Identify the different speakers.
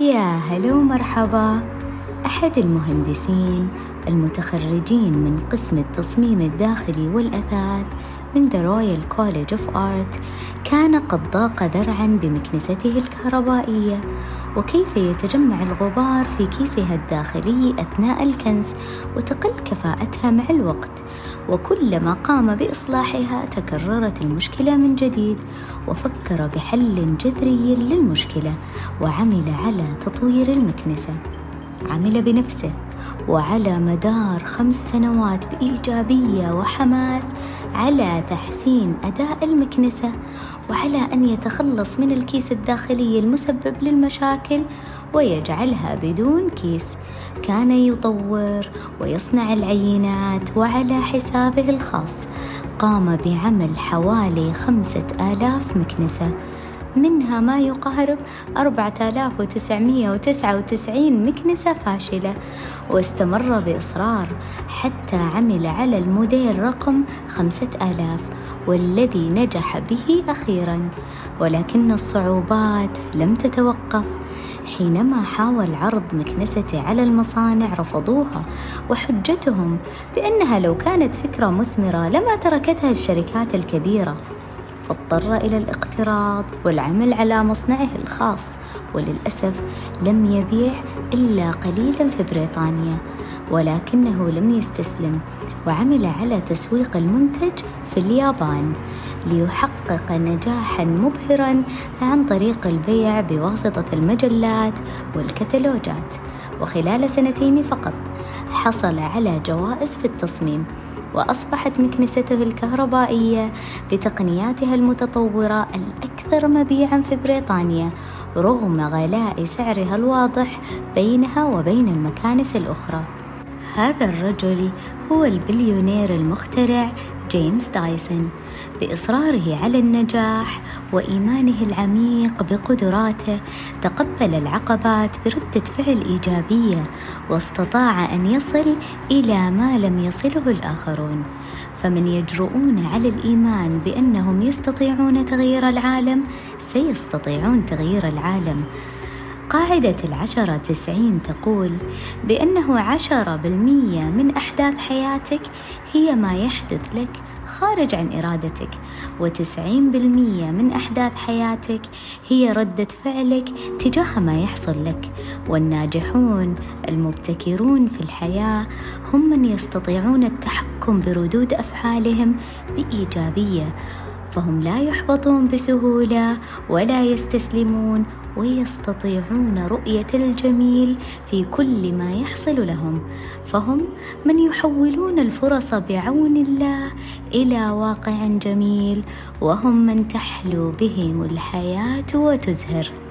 Speaker 1: يا هلا ومرحبا. أحد المهندسين المتخرجين من قسم التصميم الداخلي والأثاث من The Royal College of Art كان قد ضاق ذرعا بمكنسته الكهربائية. وكيف يتجمع الغبار في كيسها الداخلي أثناء الكنس وتقل كفاءتها مع الوقت؟ وكلما قام بإصلاحها تكررت المشكلة من جديد وفكر بحل جذري للمشكلة وعمل على تطوير المكنسة. عمل بنفسه وعلى مدار خمس سنوات بإيجابية وحماس على تحسين أداء المكنسة وعلى أن يتخلص من الكيس الداخلي المسبب للمشاكل ويجعلها بدون كيس. كان يطور ويصنع العينات وعلى حسابه الخاص. قام بعمل حوالي خمسة آلاف مكنسة. منها ما يقارب 4999 مكنسة فاشلة. واستمر بإصرار حتى عمل على الموديل رقم 5000 والذي نجح به أخيرا. ولكن الصعوبات لم تتوقف. حينما حاول عرض مكنسته على المصانع رفضوها وحجتهم بأنها لو كانت فكرة مثمرة لما تركتها الشركات الكبيرة. فاضطر إلى الاقتراض والعمل على مصنعه الخاص وللأسف لم يبيع إلا قليلا في بريطانيا ولكنه لم يستسلم وعمل على تسويق المنتج في اليابان ليحقق نجاحا مبهرا عن طريق البيع بواسطة المجلات والكتالوجات. وخلال سنتين فقط حصل على جوائز في التصميم. وأصبحت مكنسته الكهربائية بتقنياتها المتطورة الأكثر مبيعًا في بريطانيا رغم غلاء سعرها الواضح بينها وبين المكانس الأخرى. هذا الرجل هو البليونير المخترع جيمس دايسون بإصراره على النجاح وإيمانه العميق بقدراته تقبل العقبات برده فعل إيجابية واستطاع أن يصل إلى ما لم يصله الآخرون. فمن يجرؤون على الإيمان بأنهم يستطيعون تغيير العالم سيستطيعون تغيير العالم. قاعدة العشرة تسعين تقول بأنه عشرة بالمية من أحداث حياتك هي ما يحدث لك خارج عن إرادتك وتسعين بالمية من أحداث حياتك هي ردة فعلك تجاه ما يحصل لك. والناجحون المبتكرون في الحياة هم من يستطيعون التحكم بردود أفعالهم بإيجابية فهم لا يحبطون بسهولة ولا يستسلمون ويستطيعون رؤية الجميل في كل ما يحصل لهم. فهم من يحولون الفرص بعون الله إلى واقع جميل وهم من تحلو بهم الحياة وتزهر.